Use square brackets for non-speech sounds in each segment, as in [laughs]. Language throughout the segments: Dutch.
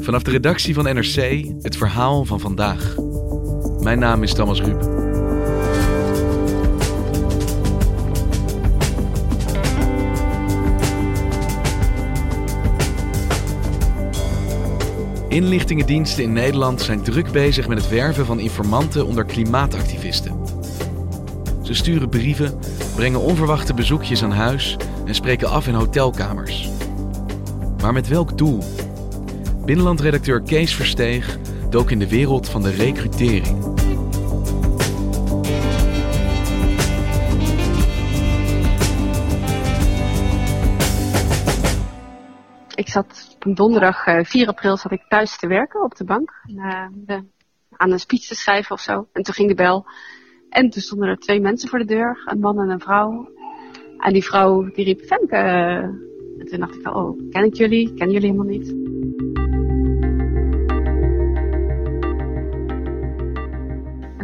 Vanaf de redactie van NRC het verhaal van vandaag. Mijn naam is Thomas Ruip. Inlichtingendiensten in Nederland zijn druk bezig met het werven van informanten onder klimaatactivisten. Ze sturen brieven, brengen onverwachte bezoekjes aan huis en spreken af in hotelkamers. Maar met welk doel? Binnenlandredacteur Kees Versteeg dook in de wereld van de recrutering. Ik zat op een donderdag 4 april zat ik thuis te werken op de bank. aan een speech te schrijven of zo. En toen ging de bel. En toen stonden er twee mensen voor de deur. Een man en een vrouw. En die vrouw die riep Femke. En toen dacht ik oh, ken ik jullie? Ken jullie helemaal niet.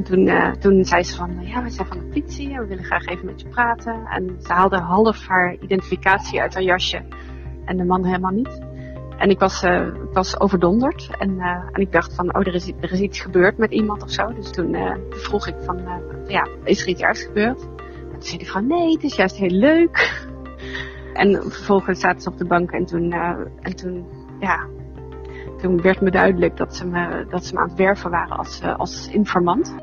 Toen, uh, toen zei ze van, ja, we zijn van de politie en we willen graag even met je praten. En ze haalde half haar identificatie uit haar jasje en de man helemaal niet. En ik was, uh, ik was overdonderd en, uh, en ik dacht van, oh, er is, er is iets gebeurd met iemand of zo. Dus toen vroeg ik van, ja, is er iets ergs gebeurd? En toen zei die vrouw, nee, het is juist heel leuk. [laughs] En vervolgens zaten ze op de bank en toen, en toen, ja, toen werd me duidelijk dat ze me, dat ze me aan het werven waren als, als informant.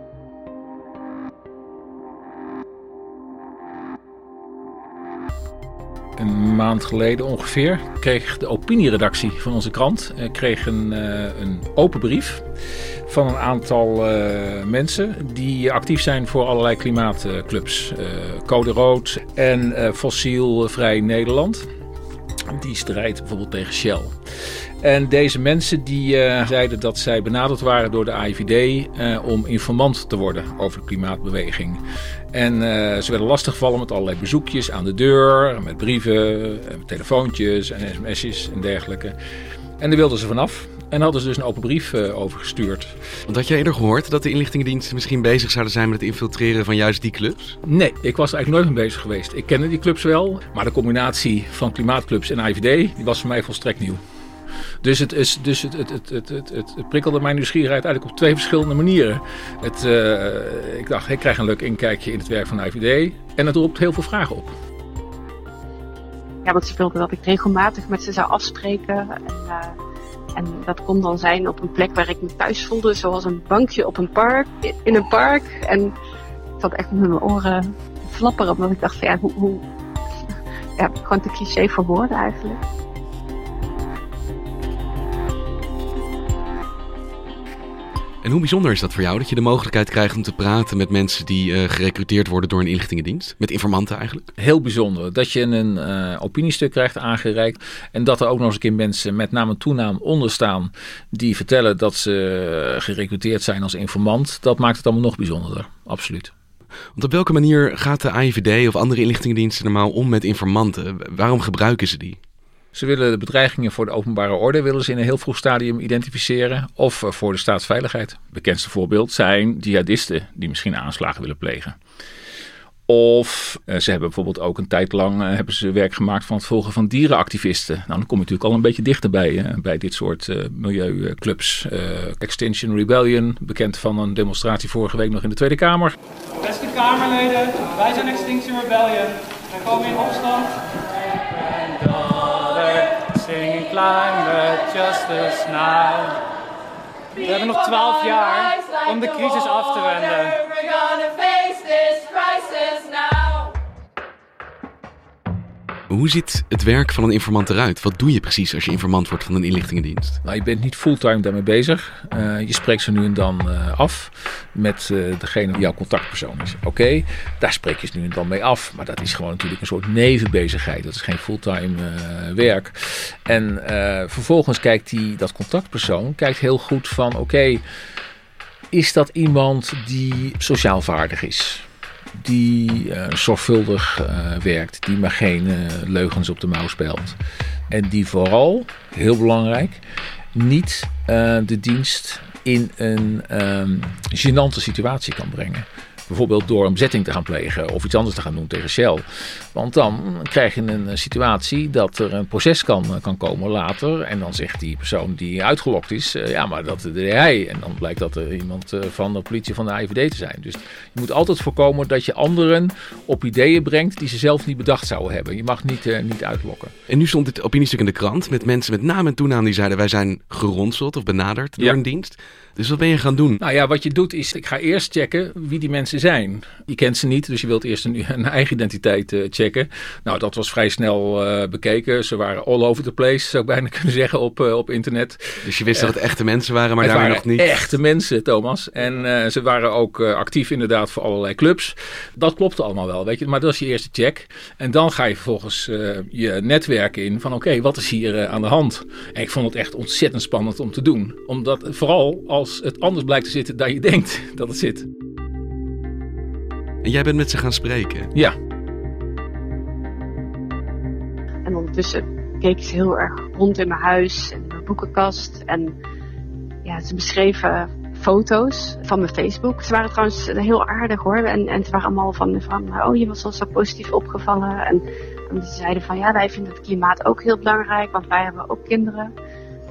Een maand geleden ongeveer kreeg de opinieredactie van onze krant eh, kreeg een, uh, een open brief van een aantal uh, mensen die actief zijn voor allerlei klimaatclubs. Code Rood en Fossielvrij Nederland. Die strijdt bijvoorbeeld tegen Shell. En deze mensen die zeiden dat zij benaderd waren door de AIVD om informant te worden over de klimaatbeweging. En uh, ze werden lastiggevallen met allerlei bezoekjes aan de deur, met brieven, met telefoontjes en sms'jes en dergelijke. En daar wilden ze vanaf. En hadden ze dus een open brief uh, over gestuurd. Want had jij eerder gehoord dat de inlichtingendiensten misschien bezig zouden zijn met het infiltreren van juist die clubs? Nee, ik was er eigenlijk nooit mee bezig geweest. Ik kende die clubs wel, maar de combinatie van klimaatclubs en IVD die was voor mij volstrekt nieuw. Dus het, is, dus het, het, het, het, het, prikkelde mijn nieuwsgierigheid eigenlijk op twee verschillende manieren. Het, uh, ik dacht, ik krijg een leuk inkijkje in het werk van IVD. En het roept heel veel vragen op. Ja, want ze wilden dat ik regelmatig met ze zou afspreken. En, uh, en dat kon dan zijn op een plek waar ik me thuis voelde. Zoals een bankje op een park, in een park. En ik zat echt met mijn oren flapperen. Omdat ik dacht ja, hoe... hoe [laughs] ja, gewoon te cliché voor woorden eigenlijk. En hoe bijzonder is dat voor jou dat je de mogelijkheid krijgt om te praten met mensen die uh, gerecruiteerd worden door een inlichtingendienst? Met informanten eigenlijk? Heel bijzonder. Dat je een uh, opiniestuk krijgt aangereikt en dat er ook nog eens een keer mensen met naam en toenaam onder staan die vertellen dat ze gerecruiteerd zijn als informant. Dat maakt het allemaal nog bijzonderder. Absoluut. Want op welke manier gaat de AIVD of andere inlichtingendiensten normaal om met informanten? Waarom gebruiken ze die? Ze willen de bedreigingen voor de openbare orde willen ze in een heel vroeg stadium identificeren. Of voor de staatsveiligheid. Bekendste voorbeeld zijn jihadisten die misschien aanslagen willen plegen. Of uh, ze hebben bijvoorbeeld ook een tijd lang uh, hebben ze werk gemaakt van het volgen van dierenactivisten. Nou, dan kom je natuurlijk al een beetje dichterbij bij dit soort milieuclubs. Extinction Rebellion, bekend van een demonstratie vorige week nog in de Tweede Kamer. Beste Kamerleden, wij zijn Extinction Rebellion. Wij komen in opstand singing climate justice now. We hebben nog 12 jaar om de crisis af te wenden. Hoe ziet het werk van een informant eruit? Wat doe je precies als je informant wordt van een inlichtingendienst? Nou, je bent niet fulltime daarmee bezig. Uh, je spreekt ze nu en dan uh, af met uh, degene die jouw contactpersoon is. Oké, daar spreek je ze nu en dan mee af. Maar dat is gewoon natuurlijk een soort nevenbezigheid. Dat is geen fulltime werk. En vervolgens kijkt die, dat contactpersoon kijkt heel goed van oké, is dat iemand die sociaal vaardig is? Die uh, zorgvuldig uh, werkt, die maar geen uh, leugens op de mouw speelt. En die vooral, heel belangrijk, niet de dienst in een um, gênante situatie kan brengen. Bijvoorbeeld door een bezetting te gaan plegen of iets anders te gaan doen tegen Shell. Want dan krijg je een situatie dat er een proces kan, kan komen later. En dan zegt die persoon die uitgelokt is, ja maar dat deed hij. En dan blijkt dat er iemand van de politie van de IVD te zijn. Dus je moet altijd voorkomen dat je anderen op ideeën brengt die ze zelf niet bedacht zouden hebben. Je mag niet, niet uitlokken. En nu stond dit opiniestuk in de krant met mensen met naam en toenaam die zeiden wij zijn geronseld of benaderd door een dienst. Dus wat ben je gaan doen? Nou ja, wat je doet is, ik ga eerst checken wie die mensen zijn. Je kent ze niet, dus je wilt eerst een, een eigen identiteit uh, checken. Nou, dat was vrij snel uh, bekeken. Ze waren all over the place, zou ik bijna [laughs] kunnen zeggen, op, uh, op internet. Dus je wist dat het echte mensen waren, maar daar nog niet? echte mensen, Thomas. En ze waren ook actief inderdaad voor allerlei clubs. Dat klopte allemaal wel, weet je. Maar dat is je eerste check. En dan ga je vervolgens je netwerk in van oké, okay, wat is hier aan de hand? En ik vond het echt ontzettend spannend om te doen. Omdat vooral als het anders blijkt te zitten dan je denkt dat het zit. En jij bent met ze gaan spreken? Ja. En ondertussen keek ze heel erg rond in mijn huis en mijn boekenkast. En ja, ze beschreven foto's van mijn Facebook. Ze waren trouwens heel aardig hoor. En, en ze waren allemaal van, van oh je was al zo positief opgevallen. En, en ze zeiden van ja, wij vinden het klimaat ook heel belangrijk, want wij hebben ook kinderen.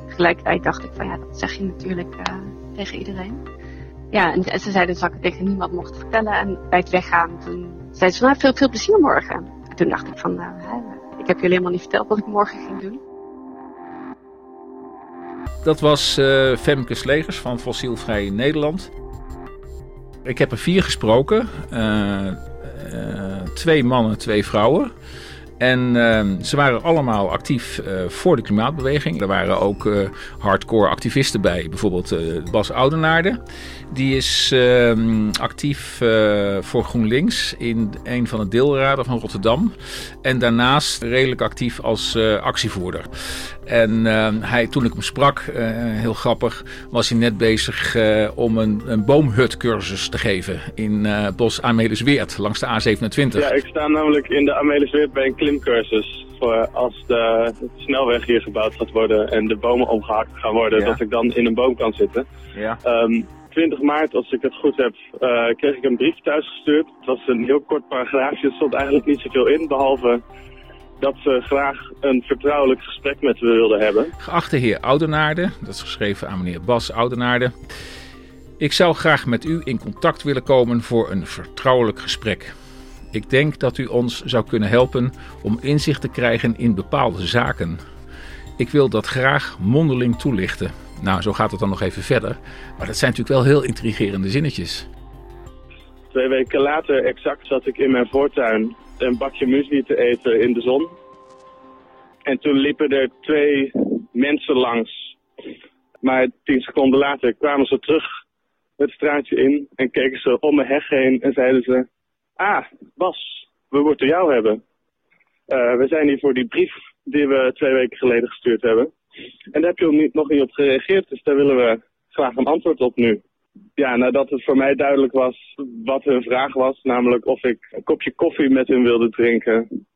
Tegelijkertijd dacht ik van ja, dat zeg je natuurlijk uh, tegen iedereen. Ja, en, ze zeiden dat ik het tegen niemand mocht vertellen. En bij het weggaan, toen zeiden ze van, nou, veel, veel plezier morgen. En toen dacht ik van, hè, ik heb jullie helemaal niet verteld wat ik morgen ging doen. Dat was uh, Femke Slegers van Fossielvrij Nederland. Ik heb er vier gesproken. Uh, twee mannen, twee vrouwen. En uh, ze waren allemaal actief uh, voor de klimaatbeweging. Er waren ook uh, hardcore activisten bij, bijvoorbeeld Bas Oudenaarde. Die is ehm, actief voor GroenLinks in een van de deelraden van Rotterdam. En daarnaast redelijk actief als actievoerder. En ehm, hij, toen ik hem sprak, heel grappig, was hij net bezig om een, een boomhutcursus te geven in Bos Amelisweert langs de A27. Ja, ik sta namelijk in de Amelisweert bij een klim cursus voor als de snelweg hier gebouwd gaat worden en de bomen omgehakt gaan worden, dat ik dan in een boom kan zitten. Ja. 20 ehm, maart, als ik het goed heb, kreeg ik een brief thuisgestuurd. Het was een heel kort paragraafje, er stond eigenlijk niet zoveel in, behalve dat ze graag een vertrouwelijk gesprek met me wilden hebben. Geachte heer Oudenaarde, dat is geschreven aan meneer Bas Oudenaarde. Ik zou graag met u in contact willen komen voor een vertrouwelijk gesprek. Ik denk dat u ons zou kunnen helpen om inzicht te krijgen in bepaalde zaken. Ik wil dat graag mondeling toelichten. Nou, zo gaat het dan nog even verder. Maar dat zijn natuurlijk wel heel intrigerende zinnetjes. Twee weken later exact zat ik in mijn voortuin een bakje muesli te eten in de zon. En toen liepen er twee mensen langs. Maar tien seconden later kwamen ze terug het straatje in en keken ze om me heg heen en zeiden ze... Ah, Bas, we moeten jou hebben. Uh, we zijn hier voor die brief die we twee weken geleden gestuurd hebben. En daar heb je nog niet op gereageerd, dus daar willen we graag een antwoord op nu. Ja, nadat het voor mij duidelijk was wat hun vraag was, namelijk of ik een kopje koffie met hun wilde drinken,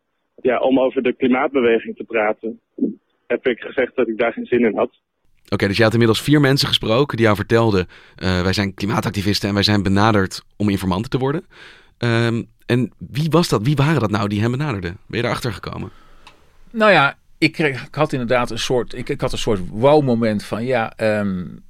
ja, om over de klimaatbeweging te praten, heb ik gezegd dat ik daar geen zin in had. Oké, dus je had inmiddels vier mensen gesproken die jou vertelden: uh, wij zijn klimaatactivisten en wij zijn benaderd om informanten te worden. Um, en wie was dat? Wie waren dat nou die hem benaderden? Ben je daarachter gekomen? Nou ja, ik, kreeg, ik had inderdaad een soort, ik, ik had een soort wow-moment van ja, um,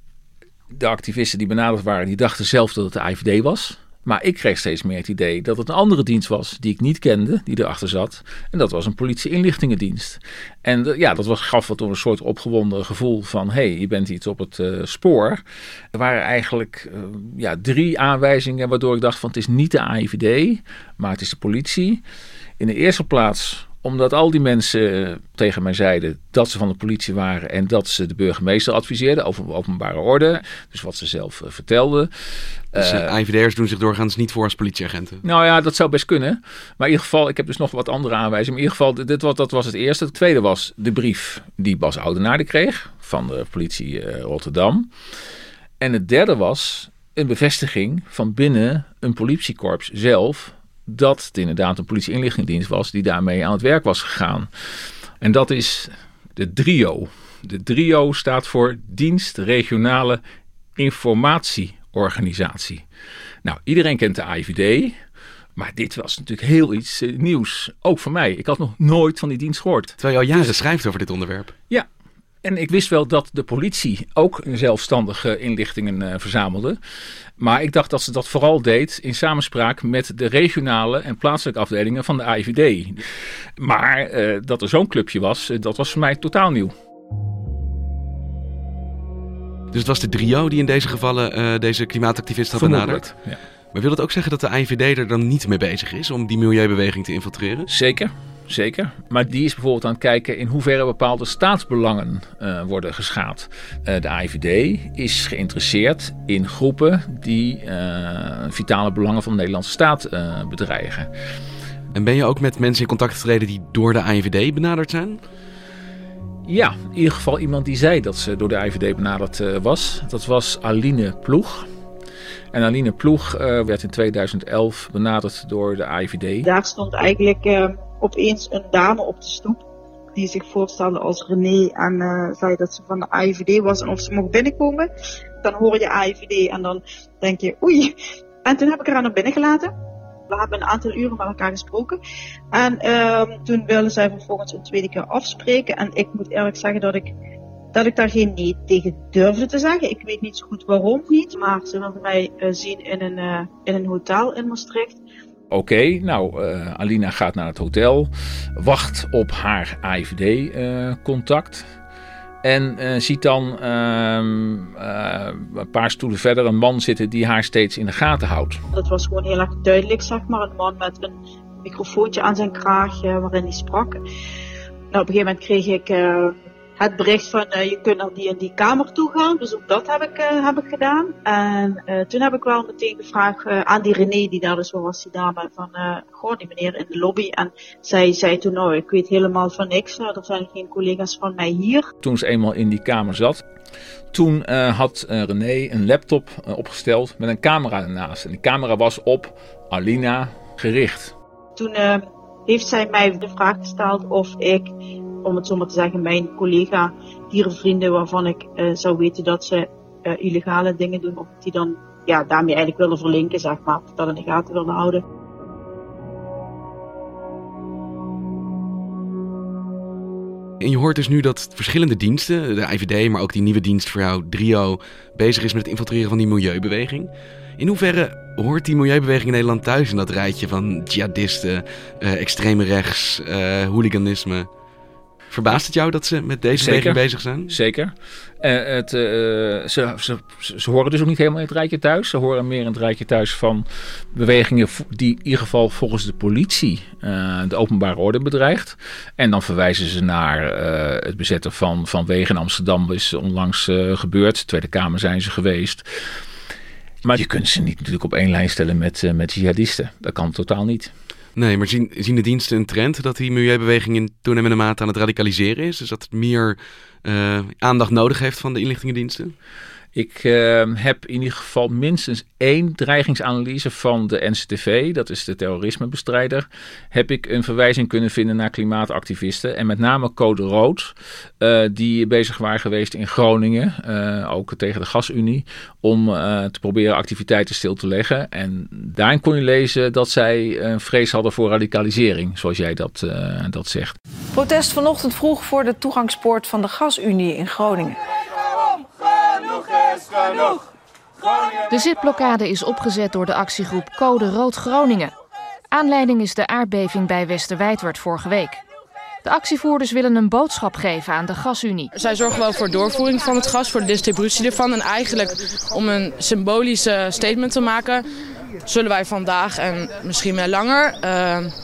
de activisten die benaderd waren, die dachten zelf dat het de IVD was. Maar ik kreeg steeds meer het idee dat het een andere dienst was die ik niet kende, die erachter zat. En dat was een politie-inlichtingendienst. En ja, dat was, gaf wat een soort opgewonden gevoel van: hé, hey, je bent iets op het uh, spoor. Er waren eigenlijk uh, ja, drie aanwijzingen waardoor ik dacht: van het is niet de AIVD, maar het is de politie. In de eerste plaats omdat al die mensen eh, tegen mij zeiden dat ze van de politie waren en dat ze de burgemeester adviseerden over openbare orde. Dus wat ze zelf uh, vertelden. Dus uh, eh, IVD'ers doen zich doorgaans niet voor als politieagenten? Nou ja, dat zou best kunnen. Maar in ieder geval, ik heb dus nog wat andere aanwijzingen. in ieder geval, dit, wat, dat was het eerste. Het tweede was de brief die Bas Oudenaarde kreeg van de politie Rotterdam. En het derde was een bevestiging van binnen een politiekorps zelf dat het inderdaad een politie-inlichtingendienst was die daarmee aan het werk was gegaan. En dat is de DRIO. De DRIO staat voor Dienst Regionale Informatie organisatie. Nou, iedereen kent de AIVD. Maar dit was natuurlijk heel iets eh, nieuws. Ook voor mij. Ik had nog nooit van die dienst gehoord. Terwijl je al jaren schrijft over dit onderwerp. Ja, en ik wist wel dat de politie ook zelfstandige inlichtingen uh, verzamelde. Maar ik dacht dat ze dat vooral deed in samenspraak met de regionale en plaatselijke afdelingen van de AIVD. Maar uh, dat er zo'n clubje was, uh, dat was voor mij totaal nieuw. Dus het was de trio die in deze gevallen deze klimaatactivist had benaderd? Ja. Maar wil dat ook zeggen dat de AIVD er dan niet mee bezig is om die milieubeweging te infiltreren? Zeker. Zeker. Maar die is bijvoorbeeld aan het kijken in hoeverre bepaalde staatsbelangen uh, worden geschaad. Uh, de AIVD is geïnteresseerd in groepen die uh, vitale belangen van de Nederlandse staat bedreigen. En ben je ook met mensen in contact getreden die door de AIVD benaderd zijn? Ja, in ieder geval iemand die zei dat ze door de AIVD benaderd was. Dat was Aline Ploeg. En Aline Ploeg werd in 2011 benaderd door de AIVD. Daar stond eigenlijk opeens een dame op de stoep. Die zich voorstelde als René en uh, zei dat ze van de AIVD was en of ze mocht binnenkomen. Dan hoor je AIVD en dan denk je oei. En toen heb ik haar naar binnen gelaten. We hebben een aantal uren met elkaar gesproken. En uh, toen wilden zij vervolgens een tweede keer afspreken. En ik moet eerlijk zeggen dat ik, dat ik daar geen nee tegen durfde te zeggen. Ik weet niet zo goed waarom niet. Maar ze wilden mij uh, zien in een, uh, in een hotel in Maastricht. Oké, nou, uh, Alina gaat naar het hotel, wacht op haar AIVD-contact. Uh, en uh, ziet dan ehm, een paar stoelen verder een man zitten die haar steeds in de gaten houdt. Dat was gewoon heel erg duidelijk, zeg maar. Een man met een microfoontje aan zijn kraag waarin hij sprak. Nou, op een gegeven moment kreeg ik het bericht van uh, je kunt naar die en die kamer toe gaan. Dus ook dat heb ik, uh, heb ik gedaan. En uh, toen heb ik wel meteen gevraagd aan die René, die daar dus was, die dame, van goh, die meneer in de lobby. En zij zei toen, nou, ik weet helemaal van niks. er zijn geen collega's van mij hier. Toen ze eenmaal in die kamer zat, toen had René een laptop opgesteld met een camera ernaast. En die camera was op Alina gericht. Toen heeft zij mij de vraag gesteld of ik om het zo maar te zeggen, mijn collega dierenvrienden waarvan ik uh, zou weten dat ze uh, illegale dingen doen, of die dan ja, daarmee eigenlijk willen verlinken, zeg maar, dat in de gaten willen houden. En je hoort dus nu dat verschillende diensten, de IVD, maar ook die nieuwe dienst voor jou, Drio, bezig is met het infiltreren van die milieubeweging. In hoeverre hoort die milieubeweging in Nederland thuis in dat rijtje van jihadisten, uh, extreme rechts, uh, hooliganisme? Verbaast het jou dat ze met deze Zeker. beweging bezig zijn? Zeker. Uh, het, uh, ze, ze, ze horen dus ook niet helemaal in het rijtje thuis. Ze horen meer in het rijtje thuis van bewegingen die in ieder geval volgens de politie uh, de openbare orde bedreigt. En dan verwijzen ze naar het bezetten van, van wegen in Amsterdam. is onlangs gebeurd. De Tweede Kamer zijn ze geweest. Maar je kunt ze niet natuurlijk op één lijn stellen met, met jihadisten. Dat kan totaal niet. Nee, maar zien, zien de diensten een trend dat die milieubeweging in toenemende mate aan het radicaliseren is? Dus dat het meer uh, aandacht nodig heeft van de inlichtingendiensten? Ik uh, heb in ieder geval minstens één dreigingsanalyse van de NCTV, dat is de terrorismebestrijder, heb ik een verwijzing kunnen vinden naar klimaatactivisten. En met name Code Rood, uh, die bezig waren geweest in Groningen, uh, ook tegen de Gasunie, om uh, te proberen activiteiten stil te leggen. En daarin kon je lezen dat zij een vrees hadden voor radicalisering, zoals jij dat, dat zegt. Protest vanochtend vroeg voor de toegangspoort van de Gasunie in Groningen. De zitblokkade is opgezet door de actiegroep Code Rood Groningen. Aanleiding is de aardbeving bij Westerwijdwerd vorige week. De actievoerders willen een boodschap geven aan de Gasunie. Zij zorgen wel voor doorvoering van het gas, voor de distributie ervan. En eigenlijk om een symbolische statement te maken, zullen wij vandaag en misschien wel langer uh,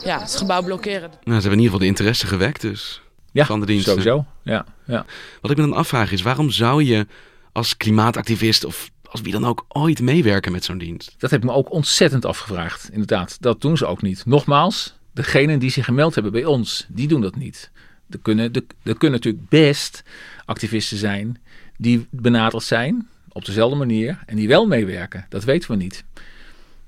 ja, het gebouw blokkeren. Nou, ze hebben in ieder geval de interesse gewekt dus. Ja, van de diensten. sowieso. Ja, ja. Wat ik me dan afvraag is, waarom zou je als klimaatactivist of als wie dan ook ooit meewerken met zo'n dienst? Dat heb ik me ook ontzettend afgevraagd, inderdaad. Dat doen ze ook niet. Nogmaals, degenen die zich gemeld hebben bij ons, die doen dat niet. Er kunnen, er, er kunnen natuurlijk best activisten zijn die benaderd zijn op dezelfde manier en die wel meewerken. Dat weten we niet.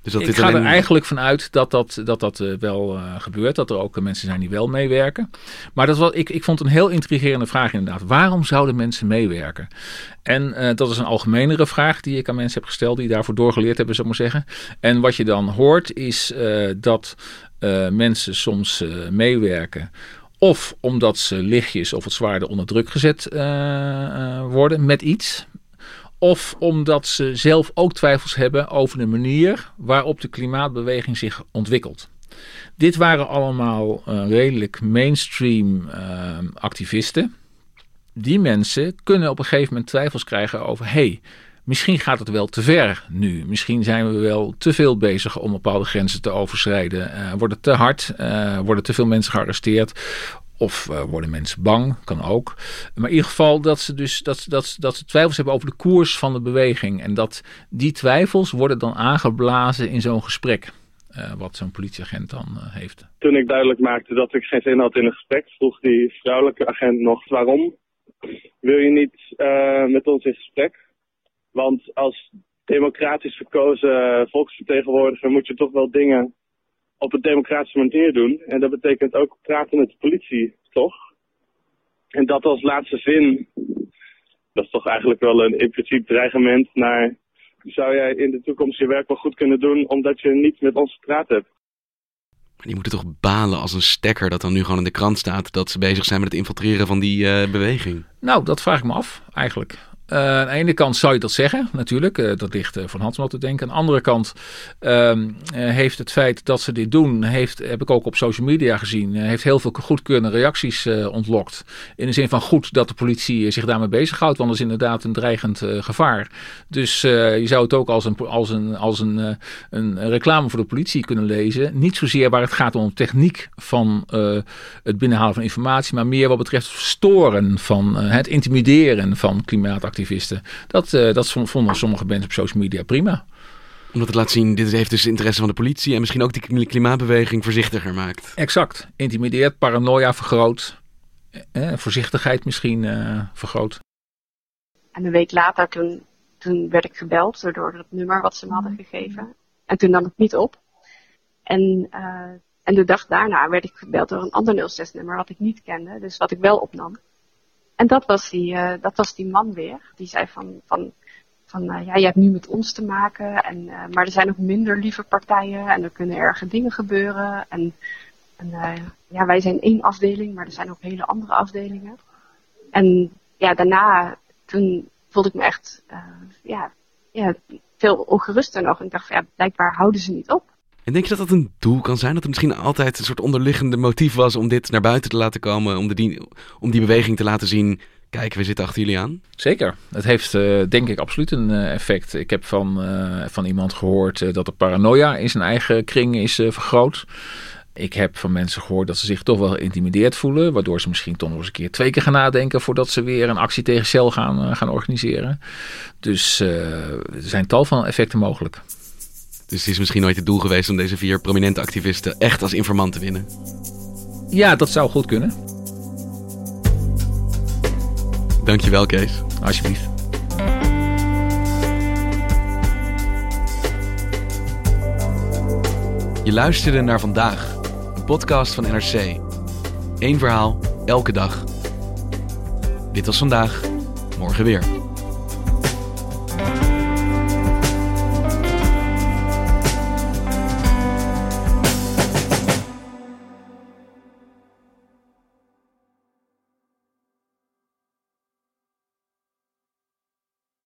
Dus dat ik dit ga alleen- er eigenlijk vanuit dat dat, dat, dat eh, wel eh, gebeurt. Dat er ook eh, mensen zijn die wel meewerken. Maar dat was, ik, ik vond het een heel intrigerende vraag inderdaad. Waarom zouden mensen meewerken? En dat is een algemenere vraag die ik aan mensen heb gesteld. Die daarvoor doorgeleerd hebben, zou ik maar zeggen. En wat je dan hoort is dat mensen soms meewerken. Of omdat ze lichtjes of wat zwaarder onder druk gezet worden met iets. Of omdat ze zelf ook twijfels hebben over de manier waarop de klimaatbeweging zich ontwikkelt. Dit waren allemaal eh, redelijk mainstream eh, activisten. Die mensen kunnen op een gegeven moment twijfels krijgen over: hey, misschien gaat het wel te ver nu. Misschien zijn we wel te veel bezig om bepaalde grenzen te overschrijden. Eh, wordt het te hard? Worden te veel mensen gearresteerd? Of eh, worden mensen bang, kan ook. Maar in ieder geval dat ze dus dat, dat, dat ze twijfels hebben over de koers van de beweging. En dat die twijfels worden dan aangeblazen in zo'n gesprek. eh, wat zo'n politieagent dan eh, heeft. Toen ik duidelijk maakte dat ik geen zin had in een gesprek, vroeg die vrouwelijke agent nog waarom wil je niet met ons in gesprek? Want als democratisch verkozen volksvertegenwoordiger moet je toch wel dingen op een democratische manier doen. En dat betekent ook praten met de politie, toch? En dat als laatste zin, dat is toch eigenlijk wel een impliciet dreigement naar... Zou jij in de toekomst je werk wel goed kunnen doen omdat je niet met ons gepraat hebt? Die moeten toch balen als een stekker dat dan nu gewoon in de krant staat dat ze bezig zijn met het infiltreren van die eh, beweging. Nou, dat vraag ik me af eigenlijk. Eh, aan de ene kant zou je dat zeggen, natuurlijk. eh, dat ligt eh, van dat te denken. Aan de andere kant ehm, eh, heeft het feit dat ze dit doen, heeft, heb ik ook op social media gezien, heeft heel veel goedkeurende reacties ontlokt. In de zin van goed dat de politie zich daarmee bezighoudt, want dat is inderdaad een dreigend gevaar. Dus je zou het ook als een, als, een, als een, een reclame voor de politie kunnen lezen. Niet zozeer waar het gaat om techniek van het binnenhalen van informatie, maar meer wat betreft storen van het intimideren van klimaatactivisten. Dat, eh, dat vonden sommige mensen op social media prima. Omdat het laat zien, dit heeft dus interesse van de politie en misschien ook die kli- klimaatbeweging voorzichtiger maakt. Exact. Intimideert, paranoia vergroot, eh, voorzichtigheid misschien eh, vergroot. En een week later, toen, toen werd ik gebeld door- door het nummer wat ze me hadden gegeven. En toen nam ik niet op. En, eh, en de dag daarna werd ik gebeld door een ander 06-nummer wat ik niet kende, dus wat ik wel opnam. En dat was die, eh, dat was die man weer. Die zei van, van, van eh, ja, je hebt nu met ons te maken, en, eh, maar er zijn nog minder lieve partijen en er kunnen erge dingen gebeuren. En, en ja, wij zijn één afdeling, maar er zijn ook hele andere afdelingen. En ja, daarna, toen voelde ik me echt ja, ja, veel ongeruster nog. En ik dacht ja, blijkbaar houden ze niet op. En denk je dat dat een doel kan zijn? Dat er misschien altijd een soort onderliggende motief was om dit naar buiten te laten komen, om, de die, om die beweging te laten zien, kijk, we zitten achter jullie aan? Zeker. Het heeft eh, denk ik absoluut een eh, effect. Ik heb van, eh, van iemand gehoord eh, dat de paranoia in zijn eigen kring is vergroot. Ik heb van mensen gehoord dat ze zich toch wel geïntimideerd voelen. Waardoor ze misschien toch nog eens een keer twee keer gaan nadenken voordat ze weer een actie tegen Shell gaan, gaan organiseren. Dus er zijn tal van effecten mogelijk. Dus het is misschien nooit het doel geweest om deze vier prominente activisten echt als informant te winnen. Ja, dat zou goed kunnen. Dankjewel, Kees. Alsjeblieft. Je luisterde naar vandaag, een podcast van NRC. Eén verhaal, elke dag. Dit was vandaag, morgen weer.